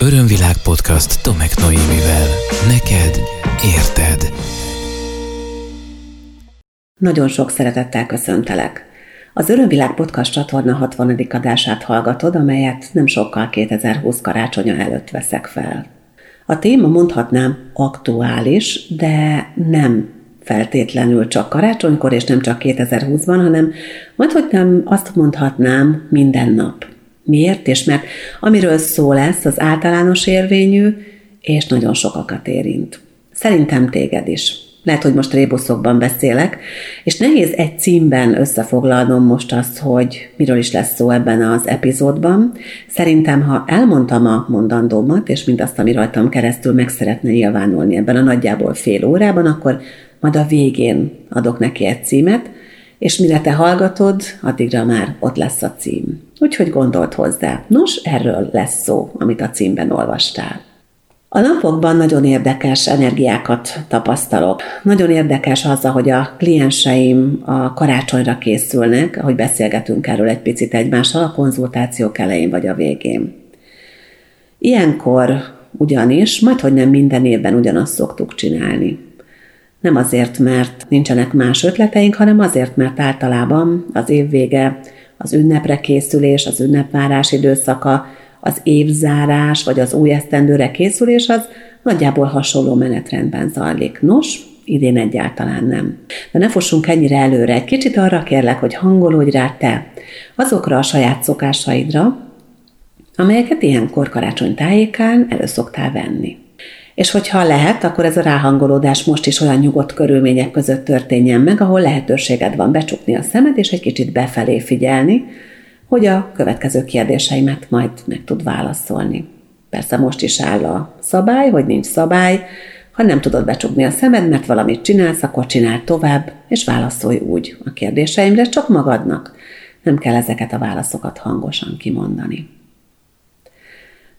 Örömvilág podcast Tomek Noémivel. Neked érted. Nagyon sok szeretettel köszöntelek. Az Örömvilág podcast csatorna 60. adását hallgatod, amelyet nem sokkal 2020 karácsonya előtt veszek fel. A téma mondhatnám aktuális, de nem feltétlenül csak karácsonykor, és nem csak 2020-ban, hanem majd, hogy nem azt mondhatnám minden nap. Miért? És mert amiről szó lesz, az általános érvényű, és nagyon sokakat érint. Szerintem téged is. Lehet, hogy most rébuszokban beszélek, és nehéz egy címben összefoglalnom most azt, hogy miről is lesz szó ebben az epizódban. Szerintem, ha elmondtam a mondandómat, és mindazt, ami rajtam keresztül meg szeretne nyilvánulni ebben a nagyjából fél órában, akkor majd a végén adok neki egy címet, és mire te hallgatod, addigra már ott lesz a cím. Úgyhogy gondolt hozzá. Nos, erről lesz szó, amit a címben olvastál. A napokban nagyon érdekes energiákat tapasztalok. Nagyon érdekes az, hogy a klienseim a karácsonyra készülnek, ahogy beszélgetünk erről egy picit egymással a konzultációk elején vagy a végén. Ilyenkor ugyanis, majd hogy nem minden évben ugyanazt szoktuk csinálni. Nem azért, mert nincsenek más ötleteink, hanem azért, mert általában az év vége, az ünnepre készülés, az ünnepvárás időszaka, az évzárás vagy az új esztendőre készülés az nagyjából hasonló menetrendben zajlik. Nos, idén egyáltalán nem. De ne fussunk ennyire előre, egy kicsit arra kérlek, hogy hangolódj rá te azokra a saját szokásaidra, amelyeket ilyenkor karácsony tájékán elő szoktál venni. És hogyha lehet, akkor ez a ráhangolódás most is olyan nyugodt körülmények között történjen meg, ahol lehetőséged van becsukni a szemed, és egy kicsit befelé figyelni, hogy a következő kérdéseimet majd meg tud válaszolni. Persze most is áll a szabály, hogy nincs szabály, ha nem tudod becsukni a szemed, mert valamit csinálsz, akkor csinál tovább, és válaszolj úgy a kérdéseimre, csak magadnak. Nem kell ezeket a válaszokat hangosan kimondani.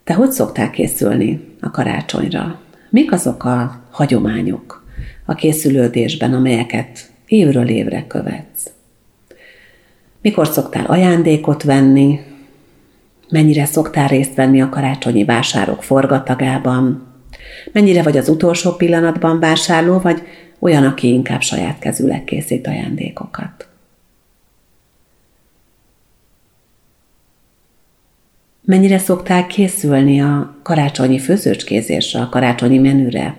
Te hogy szoktál készülni a karácsonyra? Mik azok a hagyományok a készülődésben, amelyeket évről évre követsz? Mikor szoktál ajándékot venni? Mennyire szoktál részt venni a karácsonyi vásárok forgatagában? Mennyire vagy az utolsó pillanatban vásárló, vagy olyan, aki inkább saját kezűleg készít ajándékokat? Mennyire szoktál készülni a karácsonyi főzőcskézésre, a karácsonyi menüre?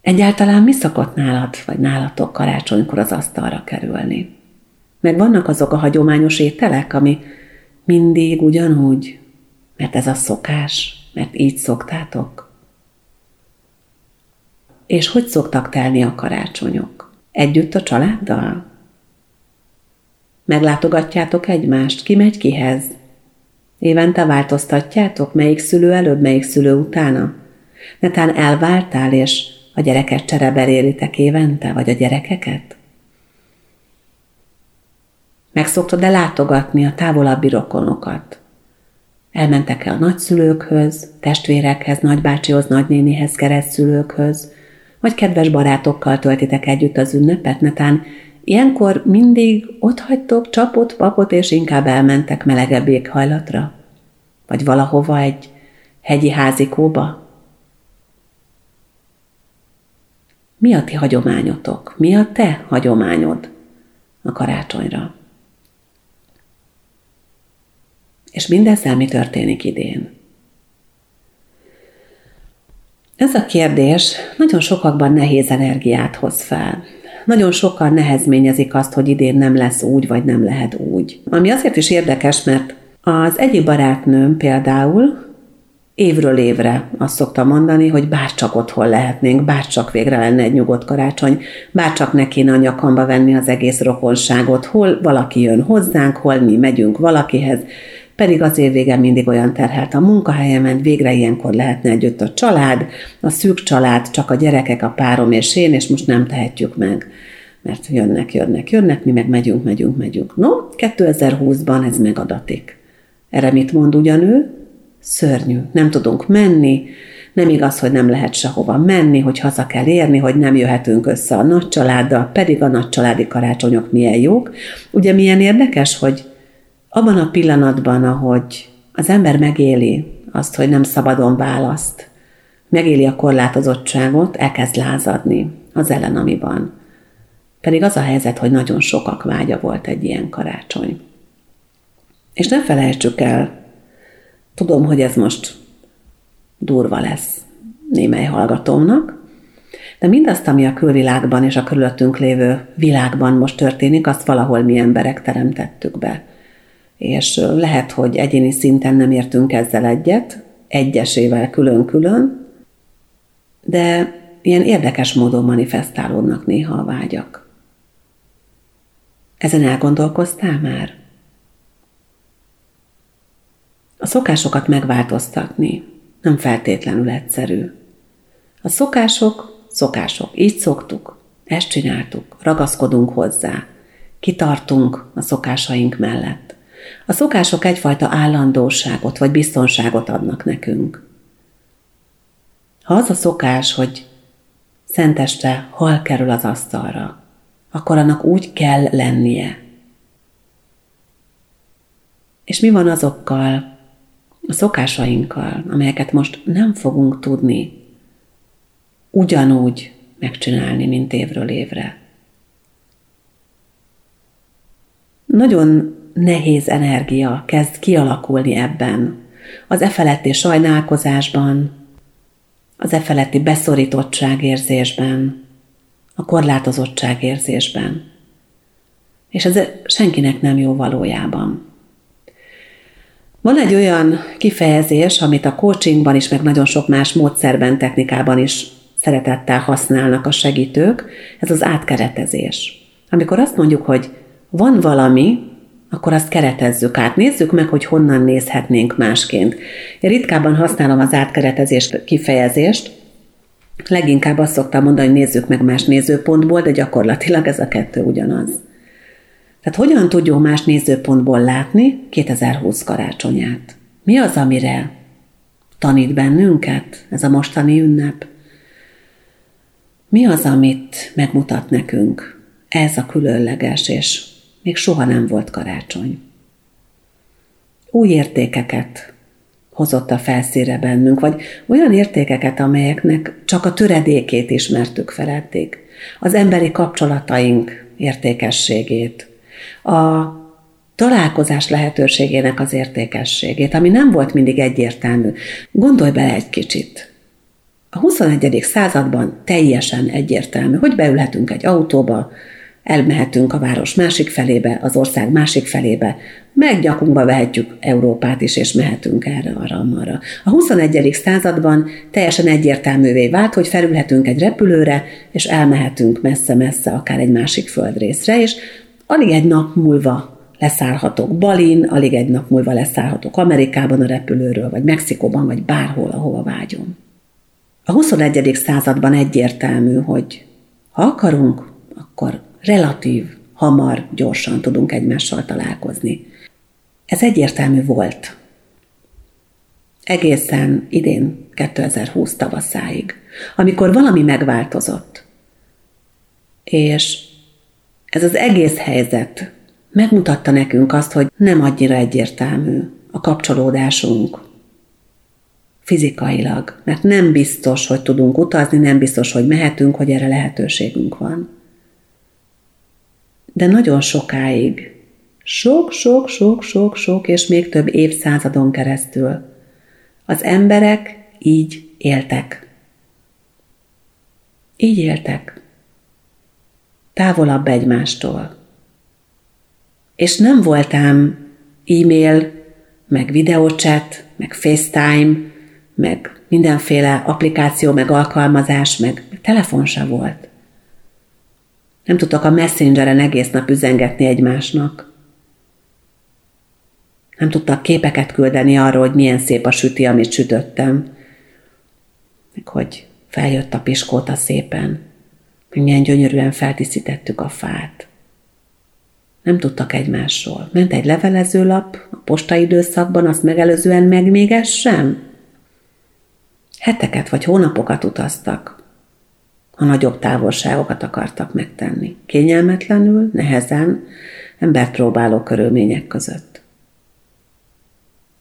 Egyáltalán mi szokott nálad, vagy nálatok karácsonykor az asztalra kerülni? Meg vannak azok a hagyományos ételek, ami mindig ugyanúgy, mert ez a szokás, mert így szoktátok? És hogy szoktak telni a karácsonyok? Együtt a családdal? Meglátogatjátok egymást? Ki megy kihez? Évente változtatjátok, melyik szülő előbb, melyik szülő utána? Netán elváltál, és a gyereket csereberéritek évente, vagy a gyerekeket? Meg szoktad-e látogatni a távolabbi rokonokat? Elmentek-e a nagyszülőkhöz, testvérekhez, nagybácsihoz, nagynénihez, keresztszülőkhöz, vagy kedves barátokkal töltitek együtt az ünnepet, netán Ilyenkor mindig ott hagytok csapot, papot, és inkább elmentek melegebb éghajlatra? Vagy valahova egy hegyi házikóba? Mi a ti hagyományotok? Mi a te hagyományod a karácsonyra? És mindezzel mi történik idén? Ez a kérdés nagyon sokakban nehéz energiát hoz fel nagyon sokan nehezményezik azt, hogy idén nem lesz úgy, vagy nem lehet úgy. Ami azért is érdekes, mert az egyik barátnőm például évről évre azt szokta mondani, hogy bárcsak otthon lehetnénk, bárcsak végre lenne egy nyugodt karácsony, bárcsak ne kéne a nyakamba venni az egész rokonságot, hol valaki jön hozzánk, hol mi megyünk valakihez, pedig az év vége mindig olyan terhelt a munkahelyemen, végre ilyenkor lehetne együtt a család, a szűk család, csak a gyerekek, a párom és én, és most nem tehetjük meg mert jönnek, jönnek, jönnek, mi meg megyünk, megyünk, megyünk. No, 2020-ban ez megadatik. Erre mit mond ugyan ő? Szörnyű, nem tudunk menni, nem igaz, hogy nem lehet sehova menni, hogy haza kell érni, hogy nem jöhetünk össze a nagy családdal, pedig a nagy családi karácsonyok milyen jók. Ugye milyen érdekes, hogy abban a pillanatban, ahogy az ember megéli azt, hogy nem szabadon választ, megéli a korlátozottságot, elkezd lázadni az ellen, ami van. Pedig az a helyzet, hogy nagyon sokak vágya volt egy ilyen karácsony. És ne felejtsük el, tudom, hogy ez most durva lesz némely hallgatómnak, de mindazt, ami a külvilágban és a körülöttünk lévő világban most történik, azt valahol mi emberek teremtettük be. És lehet, hogy egyéni szinten nem értünk ezzel egyet, egyesével külön-külön, de ilyen érdekes módon manifestálódnak néha a vágyak. Ezen elgondolkoztál már? A szokásokat megváltoztatni nem feltétlenül egyszerű. A szokások, szokások, így szoktuk, ezt csináltuk, ragaszkodunk hozzá, kitartunk a szokásaink mellett. A szokások egyfajta állandóságot vagy biztonságot adnak nekünk. Ha az a szokás, hogy szenteste hal kerül az asztalra, akkor annak úgy kell lennie. És mi van azokkal a szokásainkkal, amelyeket most nem fogunk tudni ugyanúgy megcsinálni, mint évről évre? Nagyon nehéz energia kezd kialakulni ebben, az e feletti sajnálkozásban, az e feletti beszorítottság érzésben, a korlátozottság érzésben. És ez senkinek nem jó valójában. Van egy olyan kifejezés, amit a coachingban is, meg nagyon sok más módszerben, technikában is szeretettel használnak a segítők, ez az átkeretezés. Amikor azt mondjuk, hogy van valami, akkor azt keretezzük át. Nézzük meg, hogy honnan nézhetnénk másként. Én ritkábban használom az átkeretezés kifejezést, leginkább azt szoktam mondani, hogy nézzük meg más nézőpontból, de gyakorlatilag ez a kettő ugyanaz. Tehát hogyan tudjuk más nézőpontból látni 2020 karácsonyát? Mi az, amire tanít bennünket ez a mostani ünnep? Mi az, amit megmutat nekünk? Ez a különleges, és még soha nem volt karácsony. Új értékeket hozott a felszíre bennünk, vagy olyan értékeket, amelyeknek csak a töredékét ismertük fel eddig. Az emberi kapcsolataink értékességét, a találkozás lehetőségének az értékességét, ami nem volt mindig egyértelmű. Gondolj bele egy kicsit. A 21. században teljesen egyértelmű, hogy beülhetünk egy autóba, elmehetünk a város másik felébe, az ország másik felébe, meg gyakunkba vehetjük Európát is, és mehetünk erre, arra, arra. A 21. században teljesen egyértelművé vált, hogy felülhetünk egy repülőre, és elmehetünk messze-messze, akár egy másik földrészre, és alig egy nap múlva leszállhatok Balin, alig egy nap múlva leszállhatok Amerikában a repülőről, vagy Mexikóban, vagy bárhol, ahova vágyom. A 21. században egyértelmű, hogy ha akarunk, akkor relatív, hamar, gyorsan tudunk egymással találkozni. Ez egyértelmű volt. Egészen idén, 2020 tavaszáig, amikor valami megváltozott. És ez az egész helyzet megmutatta nekünk azt, hogy nem annyira egyértelmű a kapcsolódásunk fizikailag, mert nem biztos, hogy tudunk utazni, nem biztos, hogy mehetünk, hogy erre lehetőségünk van. De nagyon sokáig, sok, sok, sok, sok, sok és még több évszázadon keresztül az emberek így éltek. Így éltek távolabb egymástól. És nem voltám e-mail, meg videóchat, meg FaceTime, meg mindenféle applikáció, meg alkalmazás, meg telefon se volt. Nem tudtak a messengeren egész nap üzengetni egymásnak. Nem tudtak képeket küldeni arról, hogy milyen szép a süti, amit sütöttem. Meg hogy feljött a piskóta szépen hogy milyen gyönyörűen feldíszítettük a fát. Nem tudtak egymásról. Ment egy levelezőlap a postai időszakban, azt megelőzően meg még ez sem. Heteket vagy hónapokat utaztak, ha nagyobb távolságokat akartak megtenni. Kényelmetlenül, nehezen, embert próbáló körülmények között.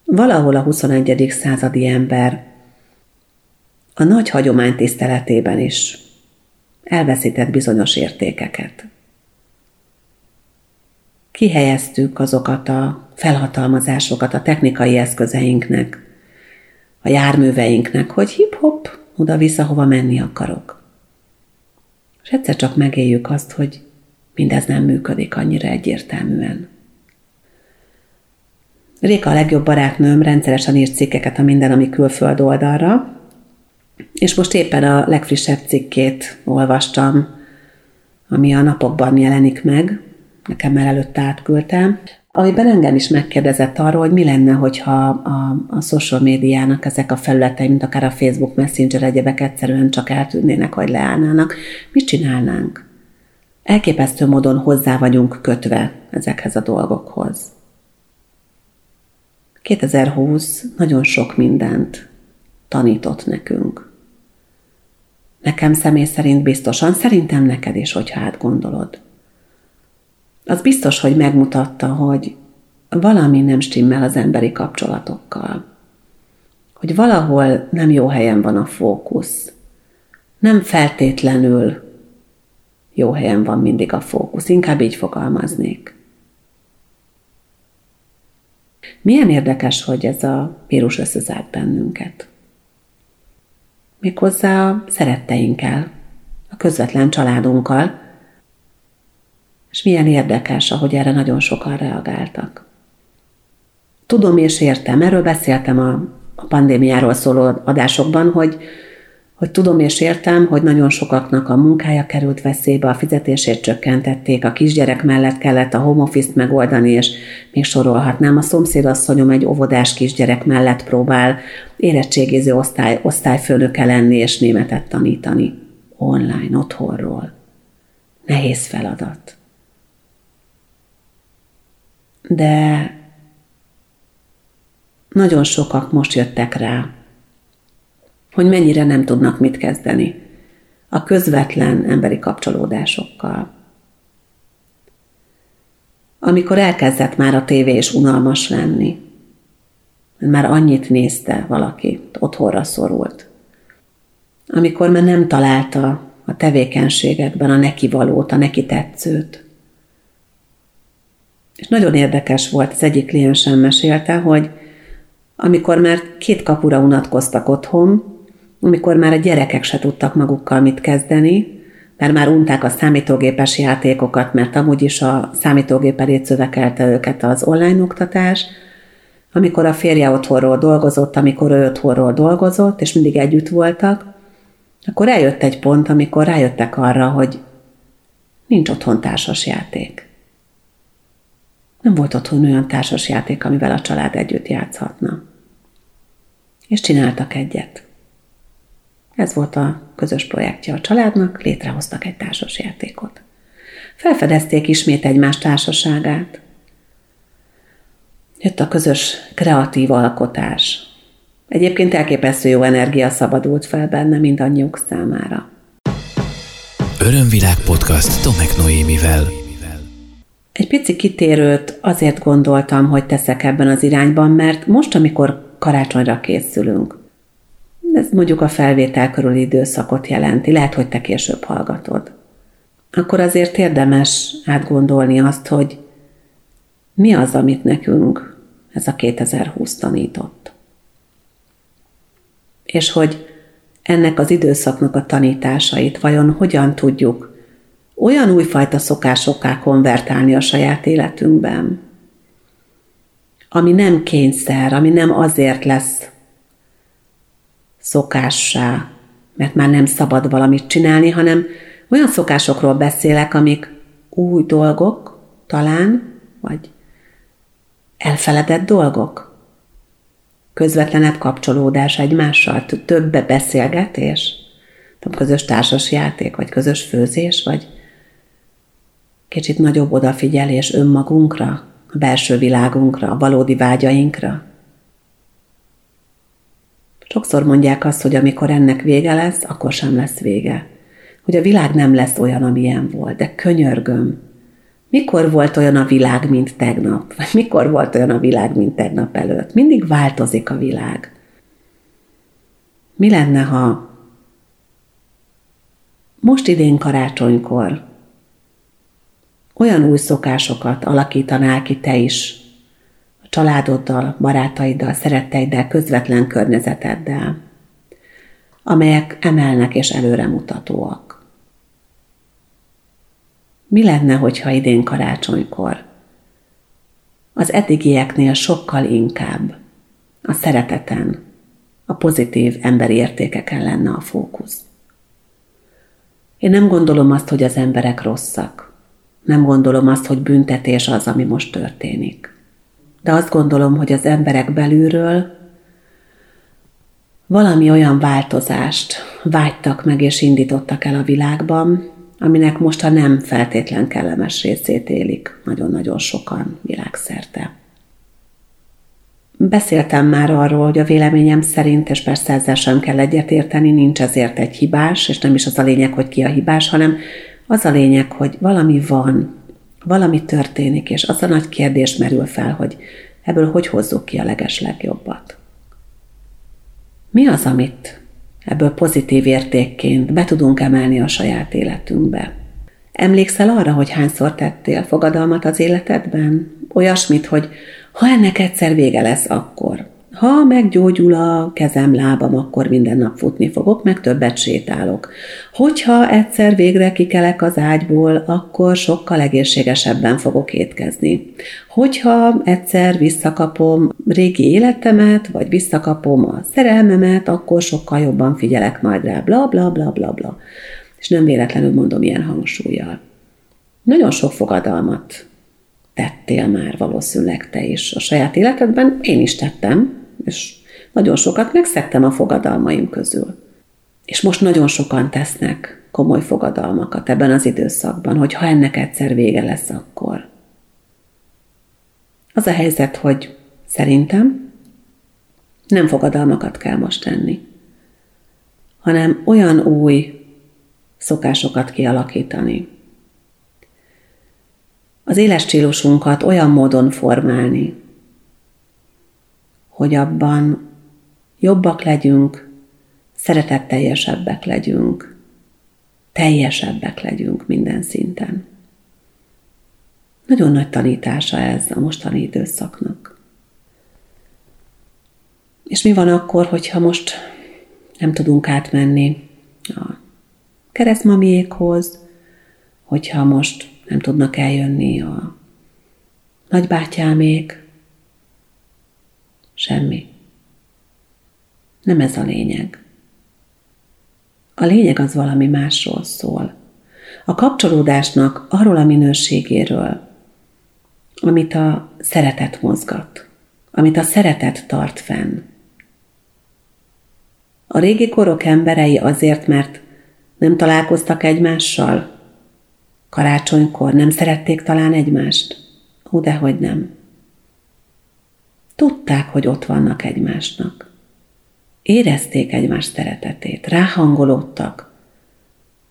valahol a 21. századi ember a nagy hagyomány tiszteletében is elveszített bizonyos értékeket. Kihelyeztük azokat a felhatalmazásokat a technikai eszközeinknek, a járműveinknek, hogy hip-hop, oda-vissza, hova menni akarok. És egyszer csak megéljük azt, hogy mindez nem működik annyira egyértelműen. Réka a legjobb barátnőm rendszeresen írt cikkeket a Minden, ami külföld oldalra, és most éppen a legfrissebb cikkét olvastam, ami a napokban jelenik meg, nekem már előtte átküldtem, amiben engem is megkérdezett arról, hogy mi lenne, hogyha a, a social médiának ezek a felületei, mint akár a Facebook Messenger egyebek egyszerűen csak eltűnnének, vagy leállnának. Mit csinálnánk? Elképesztő módon hozzá vagyunk kötve ezekhez a dolgokhoz. 2020 nagyon sok mindent tanított nekünk. Nekem személy szerint biztosan, szerintem neked is, hogyha átgondolod. Az biztos, hogy megmutatta, hogy valami nem stimmel az emberi kapcsolatokkal. Hogy valahol nem jó helyen van a fókusz. Nem feltétlenül jó helyen van mindig a fókusz, inkább így fogalmaznék. Milyen érdekes, hogy ez a vírus összezárt bennünket. Méghozzá a szeretteinkkel, a közvetlen családunkkal, és milyen érdekes, ahogy erre nagyon sokan reagáltak. Tudom és értem, erről beszéltem a, a pandémiáról szóló adásokban, hogy hogy tudom és értem, hogy nagyon sokaknak a munkája került veszélybe, a fizetését csökkentették, a kisgyerek mellett kellett a home office-t megoldani, és még sorolhatnám. A szomszédasszonyom egy óvodás kisgyerek mellett próbál érettségiző osztály, osztályfőnöke lenni és németet tanítani. Online, otthonról. Nehéz feladat. De nagyon sokak most jöttek rá, hogy mennyire nem tudnak mit kezdeni a közvetlen emberi kapcsolódásokkal. Amikor elkezdett már a tévé is unalmas lenni, már annyit nézte valaki, otthonra szorult. Amikor már nem találta a tevékenységekben a neki valót, a neki tetszőt. És nagyon érdekes volt, az egyik kliensem mesélte, hogy amikor már két kapura unatkoztak otthon, amikor már a gyerekek se tudtak magukkal mit kezdeni, mert már unták a számítógépes játékokat, mert amúgy is a számítógép elé szövekelte őket az online oktatás, amikor a férje otthonról dolgozott, amikor ő otthonról dolgozott, és mindig együtt voltak, akkor eljött egy pont, amikor rájöttek arra, hogy nincs otthon társas játék. Nem volt otthon olyan társas játék, amivel a család együtt játszhatna. És csináltak egyet. Ez volt a közös projektje a családnak, létrehoztak egy társasjátékot. Felfedezték ismét egymás társaságát. Jött a közös kreatív alkotás. Egyébként elképesztő jó energia szabadult fel benne mindannyiuk számára. Örömvilág podcast Tomek Noémivel. Egy pici kitérőt azért gondoltam, hogy teszek ebben az irányban, mert most, amikor karácsonyra készülünk, ez mondjuk a felvétel körüli időszakot jelenti, lehet, hogy te később hallgatod. Akkor azért érdemes átgondolni azt, hogy mi az, amit nekünk ez a 2020 tanított. És hogy ennek az időszaknak a tanításait vajon hogyan tudjuk olyan újfajta szokásokká konvertálni a saját életünkben, ami nem kényszer, ami nem azért lesz szokássá, mert már nem szabad valamit csinálni, hanem olyan szokásokról beszélek, amik új dolgok, talán, vagy elfeledett dolgok. Közvetlenebb kapcsolódás egymással, több beszélgetés, tudom, közös társas játék, vagy közös főzés, vagy kicsit nagyobb odafigyelés önmagunkra, a belső világunkra, a valódi vágyainkra. Sokszor mondják azt, hogy amikor ennek vége lesz, akkor sem lesz vége. Hogy a világ nem lesz olyan, amilyen volt, de könyörgöm, Mikor volt olyan a világ, mint tegnap? Vagy mikor volt olyan a világ, mint tegnap előtt? Mindig változik a világ. Mi lenne, ha most idén karácsonykor olyan új szokásokat alakítanál ki te is, a családoddal, barátaiddal, szeretteiddel, közvetlen környezeteddel, amelyek emelnek és előremutatóak. Mi lenne, hogyha idén karácsonykor az eddigieknél sokkal inkább a szereteten, a pozitív emberi értékeken lenne a fókusz? Én nem gondolom azt, hogy az emberek rosszak. Nem gondolom azt, hogy büntetés az, ami most történik. De azt gondolom, hogy az emberek belülről valami olyan változást vágytak meg és indítottak el a világban, aminek most a nem feltétlen kellemes részét élik nagyon-nagyon sokan világszerte. Beszéltem már arról, hogy a véleményem szerint, és persze ezzel sem kell egyetérteni, nincs ezért egy hibás, és nem is az a lényeg, hogy ki a hibás, hanem az a lényeg, hogy valami van, valami történik, és az a nagy kérdés merül fel, hogy ebből hogy hozzuk ki a leges legjobbat. Mi az, amit ebből pozitív értékként be tudunk emelni a saját életünkbe? Emlékszel arra, hogy hányszor tettél fogadalmat az életedben? Olyasmit, hogy ha ennek egyszer vége lesz, akkor. Ha meggyógyul a kezem, lábam, akkor minden nap futni fogok, meg többet sétálok. Hogyha egyszer végre kikelek az ágyból, akkor sokkal egészségesebben fogok étkezni. Hogyha egyszer visszakapom régi életemet, vagy visszakapom a szerelmemet, akkor sokkal jobban figyelek majd rá, bla bla bla bla bla. És nem véletlenül mondom ilyen hangsúlyjal. Nagyon sok fogadalmat tettél már valószínűleg te is a saját életedben, én is tettem, és nagyon sokat megszektem a fogadalmaim közül. És most nagyon sokan tesznek komoly fogadalmakat ebben az időszakban, hogy ha ennek egyszer vége lesz, akkor. Az a helyzet, hogy szerintem nem fogadalmakat kell most tenni, hanem olyan új szokásokat kialakítani, az éles stílusunkat olyan módon formálni, hogy abban jobbak legyünk, szeretetteljesebbek legyünk, teljesebbek legyünk minden szinten. Nagyon nagy tanítása ez a mostani időszaknak. És mi van akkor, hogyha most nem tudunk átmenni a keresztmamiékhoz, hogyha most nem tudnak eljönni a nagybátyámék, semmi. Nem ez a lényeg. A lényeg az valami másról szól. A kapcsolódásnak arról a minőségéről, amit a szeretet mozgat, amit a szeretet tart fenn. A régi korok emberei azért, mert nem találkoztak egymással, Karácsonykor nem szerették talán egymást? Ó, dehogy nem. Tudták, hogy ott vannak egymásnak. Érezték egymás szeretetét, ráhangolódtak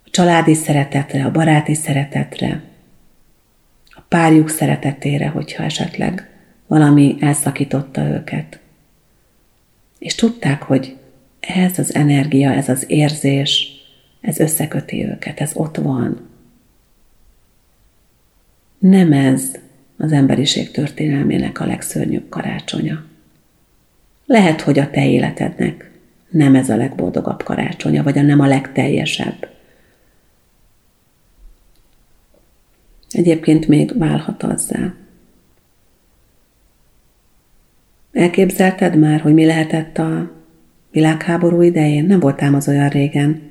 a családi szeretetre, a baráti szeretetre, a párjuk szeretetére, hogyha esetleg valami elszakította őket. És tudták, hogy ez az energia, ez az érzés, ez összeköti őket, ez ott van. Nem ez az emberiség történelmének a legszörnyűbb karácsonya. Lehet, hogy a te életednek nem ez a legboldogabb karácsonya, vagy a nem a legteljesebb. Egyébként még válhat azzá. Elképzelted már, hogy mi lehetett a világháború idején? Nem voltám az olyan régen.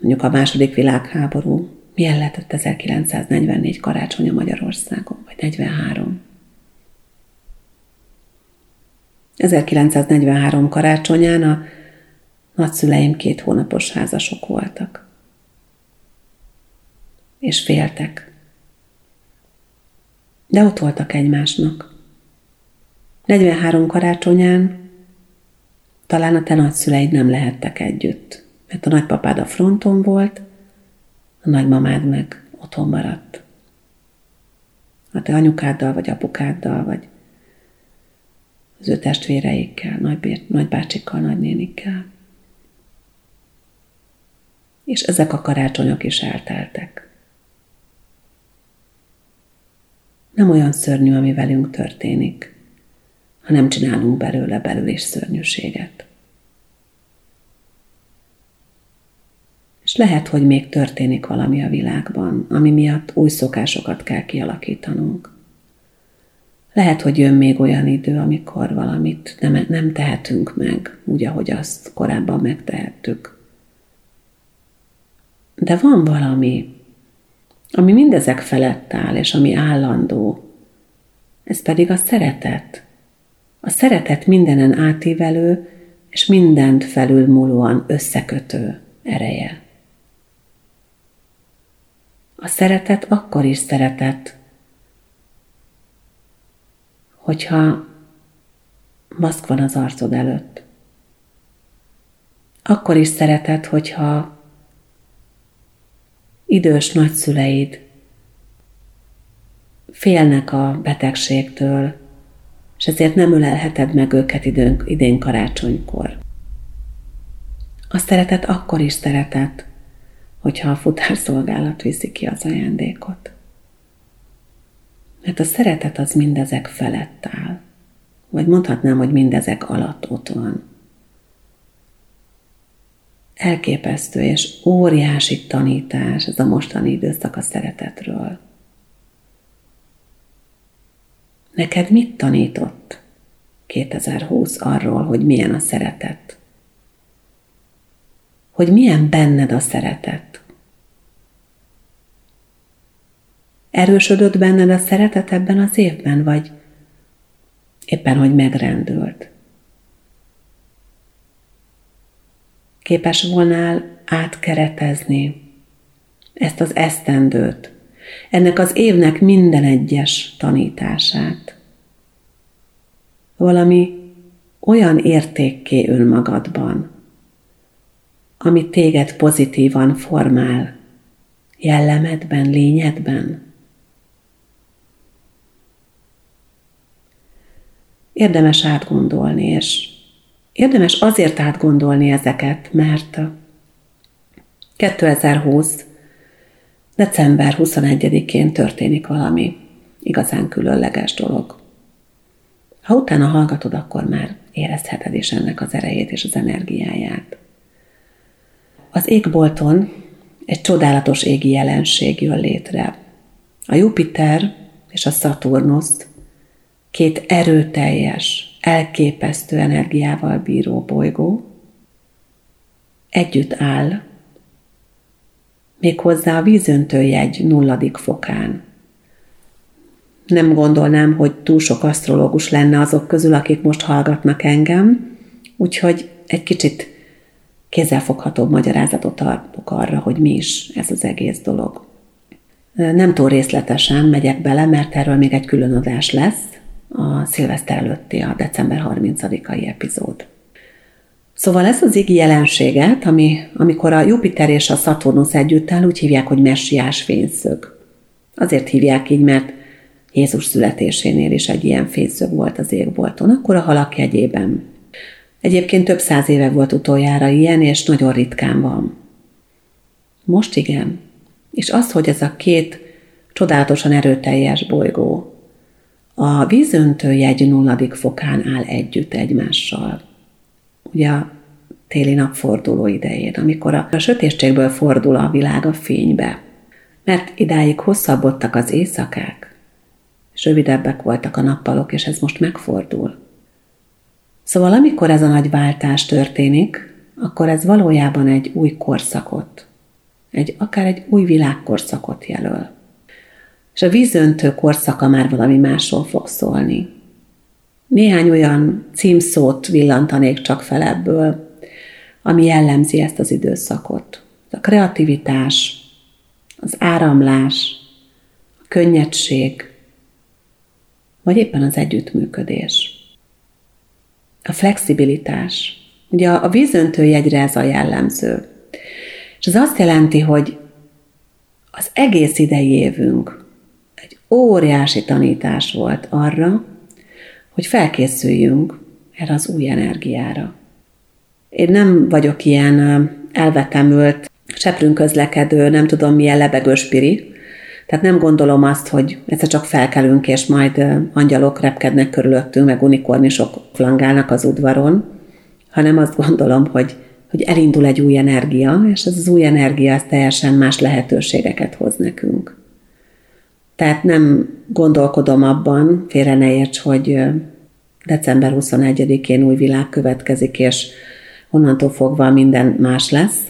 Mondjuk a második világháború milyen lehetett 1944 karácsonya Magyarországon, vagy 43? 1943 karácsonyán a nagyszüleim két hónapos házasok voltak. És féltek. De ott voltak egymásnak. 43 karácsonyán talán a te nagyszüleid nem lehettek együtt, mert a nagypapád a fronton volt, a nagymamád meg otthon maradt. a te anyukáddal, vagy apukáddal, vagy az ő testvéreikkel, nagybácsikkal, nagynénikkel. És ezek a karácsonyok is elteltek. Nem olyan szörnyű, ami velünk történik, ha nem csinálunk belőle belül is szörnyűséget. Lehet, hogy még történik valami a világban, ami miatt új szokásokat kell kialakítanunk. Lehet, hogy jön még olyan idő, amikor valamit nem, nem tehetünk meg, úgy, ahogy azt korábban megtehettük. De van valami, ami mindezek felett áll, és ami állandó. Ez pedig a szeretet. A szeretet mindenen átívelő, és mindent felülmúlóan összekötő ereje. A szeretet akkor is szeretet, hogyha maszk van az arcod előtt. Akkor is szeretet, hogyha idős nagyszüleid félnek a betegségtől, és ezért nem ölelheted meg őket időn, idén karácsonykor. A szeretet akkor is szeretet, hogyha a futárszolgálat viszi ki az ajándékot. Mert a szeretet az mindezek felett áll. Vagy mondhatnám, hogy mindezek alatt ott van. Elképesztő és óriási tanítás ez a mostani időszak a szeretetről. Neked mit tanított 2020 arról, hogy milyen a szeretet? Hogy milyen benned a szeretet? Erősödött benned a szeretet ebben az évben, vagy éppen, hogy megrendült? Képes volnál átkeretezni ezt az esztendőt, ennek az évnek minden egyes tanítását. Valami olyan értékké önmagadban, ami téged pozitívan formál, jellemedben, lényedben. Érdemes átgondolni, és érdemes azért átgondolni ezeket, mert 2020 december 21-én történik valami igazán különleges dolog. Ha utána hallgatod, akkor már érezheted is ennek az erejét és az energiáját. Az égbolton egy csodálatos égi jelenség jön létre. A Jupiter és a Szaturnusz két erőteljes, elképesztő energiával bíró bolygó együtt áll méghozzá a vízöntőjegy nulladik fokán. Nem gondolnám, hogy túl sok asztrológus lenne azok közül, akik most hallgatnak engem, úgyhogy egy kicsit kézzelfoghatóbb magyarázatot adok arra, hogy mi is ez az egész dolog. Nem túl részletesen megyek bele, mert erről még egy külön adás lesz, a szilveszter előtti, a december 30-ai epizód. Szóval ez az igi jelenséget, ami, amikor a Jupiter és a Szaturnusz együtt áll, úgy hívják, hogy messiás fényszög. Azért hívják így, mert Jézus születésénél is egy ilyen fényszög volt az égbolton, akkor a halak jegyében. Egyébként több száz éve volt utoljára ilyen, és nagyon ritkán van. Most igen. És az, hogy ez a két csodálatosan erőteljes bolygó a vízöntő jegy nulladik fokán áll együtt egymással ugye a téli napforduló idején, amikor a, a sötétségből fordul a világ a fénybe. Mert idáig hosszabbodtak az éjszakák, és rövidebbek voltak a nappalok, és ez most megfordul. Szóval amikor ez a nagy váltás történik, akkor ez valójában egy új korszakot, egy, akár egy új világkorszakot jelöl. És a vízöntő korszaka már valami másról fog szólni. Néhány olyan címszót villantanék csak fel ebből, ami jellemzi ezt az időszakot. A kreativitás, az áramlás, a könnyedség, vagy éppen az együttműködés. A flexibilitás. Ugye a vízöntő jegyre ez a jellemző. És ez azt jelenti, hogy az egész idei évünk egy óriási tanítás volt arra, hogy felkészüljünk erre az új energiára. Én nem vagyok ilyen elvetemült, seprünk közlekedő, nem tudom milyen lebegő spiri, tehát nem gondolom azt, hogy egyszer csak felkelünk, és majd angyalok repkednek körülöttünk, meg unikornisok flangálnak az udvaron, hanem azt gondolom, hogy, hogy elindul egy új energia, és ez az új energia ez teljesen más lehetőségeket hoz nekünk. Tehát nem gondolkodom abban, félre ne érts, hogy december 21-én új világ következik, és onnantól fogva minden más lesz.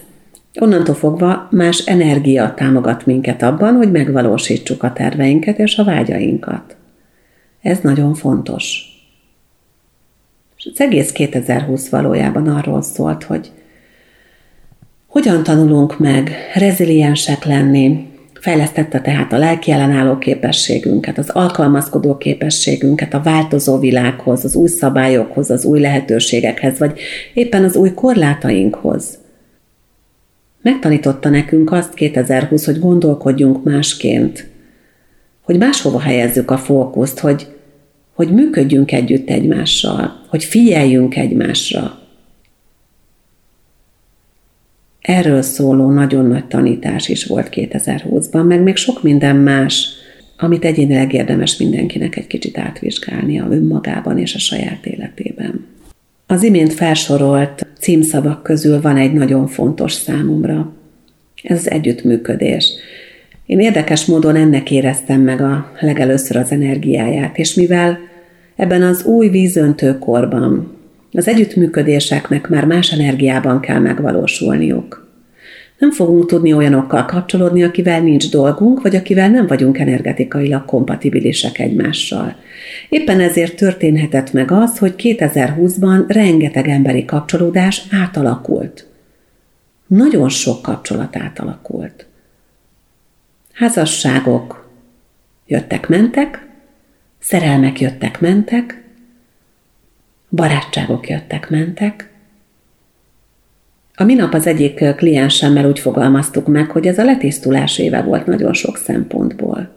Onnantól fogva más energia támogat minket abban, hogy megvalósítsuk a terveinket és a vágyainkat. Ez nagyon fontos. És az egész 2020 valójában arról szólt, hogy hogyan tanulunk meg reziliensek lenni, Fejlesztette tehát a lelki ellenálló képességünket, az alkalmazkodó képességünket a változó világhoz, az új szabályokhoz, az új lehetőségekhez, vagy éppen az új korlátainkhoz. Megtanította nekünk azt 2020, hogy gondolkodjunk másként, hogy máshova helyezzük a fókuszt, hogy, hogy működjünk együtt egymással, hogy figyeljünk egymásra, Erről szóló nagyon nagy tanítás is volt 2020-ban, meg még sok minden más, amit egyénileg érdemes mindenkinek egy kicsit átvizsgálnia önmagában és a saját életében. Az imént felsorolt címszavak közül van egy nagyon fontos számomra. Ez az együttműködés. Én érdekes módon ennek éreztem meg a legelőször az energiáját, és mivel ebben az új vízöntő korban, az együttműködéseknek már más energiában kell megvalósulniuk. Nem fogunk tudni olyanokkal kapcsolódni, akivel nincs dolgunk, vagy akivel nem vagyunk energetikailag kompatibilisek egymással. Éppen ezért történhetett meg az, hogy 2020-ban rengeteg emberi kapcsolódás átalakult. Nagyon sok kapcsolat átalakult. Házasságok jöttek-mentek, szerelmek jöttek-mentek, barátságok jöttek-mentek. A minap az egyik kliensemmel úgy fogalmaztuk meg, hogy ez a letisztulás éve volt nagyon sok szempontból.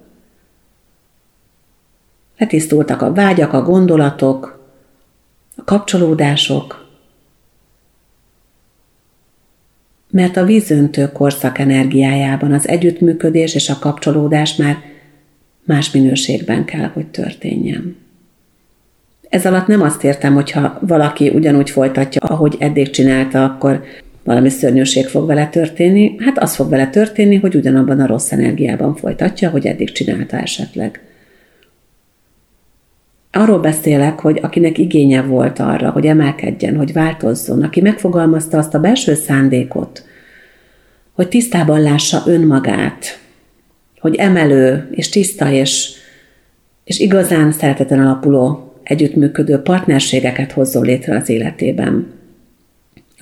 Letisztultak a vágyak, a gondolatok, a kapcsolódások, mert a vízöntő korszak energiájában az együttműködés és a kapcsolódás már más minőségben kell, hogy történjen. Ez alatt nem azt értem, hogyha valaki ugyanúgy folytatja, ahogy eddig csinálta, akkor valami szörnyűség fog vele történni. Hát az fog vele történni, hogy ugyanabban a rossz energiában folytatja, hogy eddig csinálta esetleg. Arról beszélek, hogy akinek igénye volt arra, hogy emelkedjen, hogy változzon, aki megfogalmazta azt a belső szándékot, hogy tisztában lássa önmagát, hogy emelő és tiszta és, és igazán szereteten alapuló együttműködő partnerségeket hozzon létre az életében.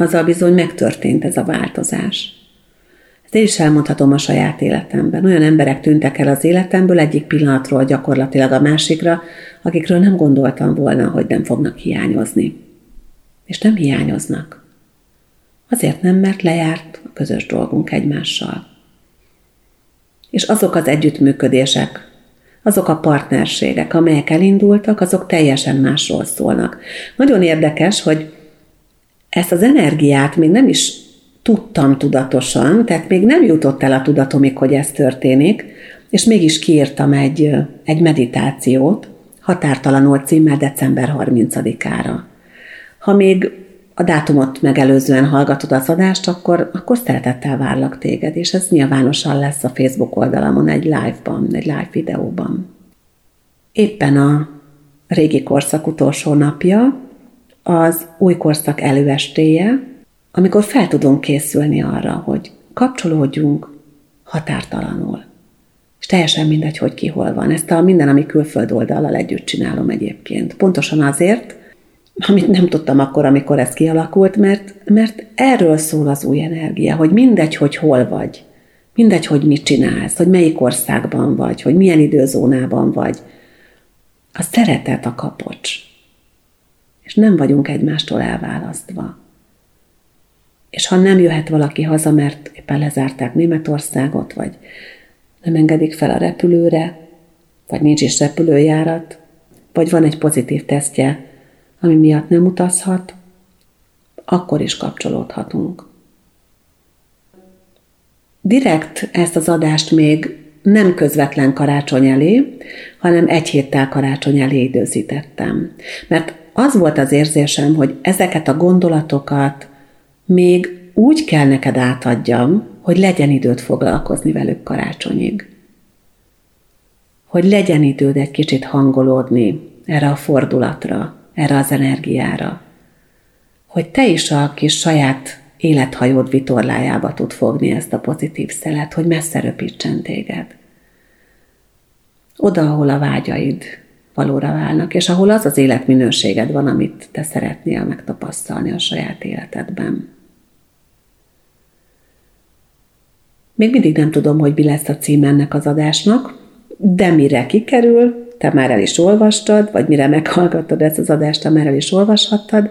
Azzal bizony megtörtént ez a változás. Ezt én is elmondhatom a saját életemben. Olyan emberek tűntek el az életemből egyik pillanatról gyakorlatilag a másikra, akikről nem gondoltam volna, hogy nem fognak hiányozni. És nem hiányoznak. Azért nem, mert lejárt a közös dolgunk egymással. És azok az együttműködések, azok a partnerségek, amelyek elindultak, azok teljesen másról szólnak. Nagyon érdekes, hogy ezt az energiát még nem is tudtam tudatosan, tehát még nem jutott el a tudatomig, hogy ez történik, és mégis kiírtam egy, egy meditációt, határtalanul címmel december 30-ára. Ha még a dátumot megelőzően hallgatod az adást, akkor, akkor szeretettel várlak téged, és ez nyilvánosan lesz a Facebook oldalamon egy live-ban, egy live videóban. Éppen a régi korszak utolsó napja, az új korszak előestéje, amikor fel tudunk készülni arra, hogy kapcsolódjunk határtalanul. És teljesen mindegy, hogy ki hol van. Ezt a minden, ami külföld oldallal együtt csinálom egyébként. Pontosan azért, amit nem tudtam akkor, amikor ez kialakult, mert, mert erről szól az új energia, hogy mindegy, hogy hol vagy, mindegy, hogy mit csinálsz, hogy melyik országban vagy, hogy milyen időzónában vagy. A szeretet a kapocs. És nem vagyunk egymástól elválasztva. És ha nem jöhet valaki haza, mert éppen lezárták Németországot, vagy nem engedik fel a repülőre, vagy nincs is repülőjárat, vagy van egy pozitív tesztje, ami miatt nem utazhat, akkor is kapcsolódhatunk. Direkt ezt az adást még nem közvetlen karácsony elé, hanem egy héttel karácsony elé időzítettem. Mert az volt az érzésem, hogy ezeket a gondolatokat még úgy kell neked átadjam, hogy legyen időt foglalkozni velük karácsonyig. Hogy legyen időd egy kicsit hangolódni erre a fordulatra, erre az energiára. Hogy te is a kis saját élethajód vitorlájába tud fogni ezt a pozitív szelet, hogy messze röpítsen téged. Oda, ahol a vágyaid valóra válnak, és ahol az az életminőséged van, amit te szeretnél megtapasztalni a saját életedben. Még mindig nem tudom, hogy mi lesz a cím ennek az adásnak, de mire kikerül, te már el is olvastad, vagy mire meghallgattad ezt az adást, te már el is olvashattad.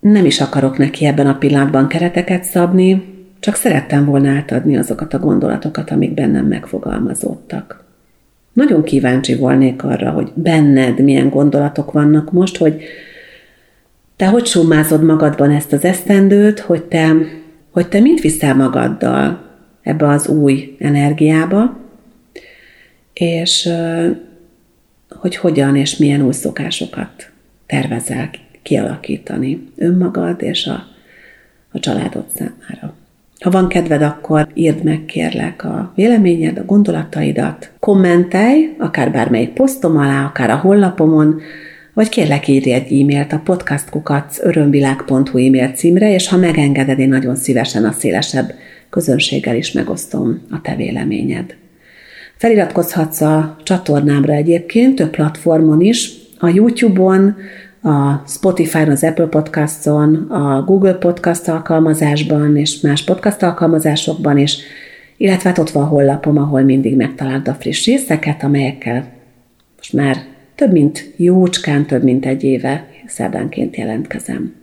Nem is akarok neki ebben a pillanatban kereteket szabni, csak szerettem volna átadni azokat a gondolatokat, amik bennem megfogalmazódtak. Nagyon kíváncsi volnék arra, hogy benned milyen gondolatok vannak most, hogy te hogy summázod magadban ezt az esztendőt, hogy te, hogy te mit viszel magaddal ebbe az új energiába, és hogy hogyan és milyen új szokásokat tervezel kialakítani önmagad és a, a családod számára. Ha van kedved, akkor írd meg kérlek a véleményed, a gondolataidat, kommentelj, akár bármelyik posztom alá, akár a honlapomon, vagy kérlek írj egy e-mailt a podcastkukacörömvilág.hu e-mail címre, és ha megengeded, én nagyon szívesen a szélesebb közönséggel is megosztom a te véleményed. Feliratkozhatsz a csatornámra egyébként, több platformon is, a YouTube-on, a Spotify-on, az Apple Podcast-on, a Google Podcast alkalmazásban és más podcast alkalmazásokban is, illetve hát ott van a hollapom, ahol mindig megtalálod a friss részeket, amelyekkel most már több mint jócskán, több mint egy éve szerdánként jelentkezem.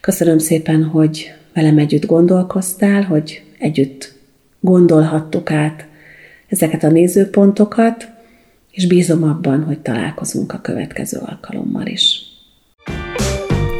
Köszönöm szépen, hogy velem együtt gondolkoztál, hogy együtt gondolhattuk át ezeket a nézőpontokat, és bízom abban, hogy találkozunk a következő alkalommal is.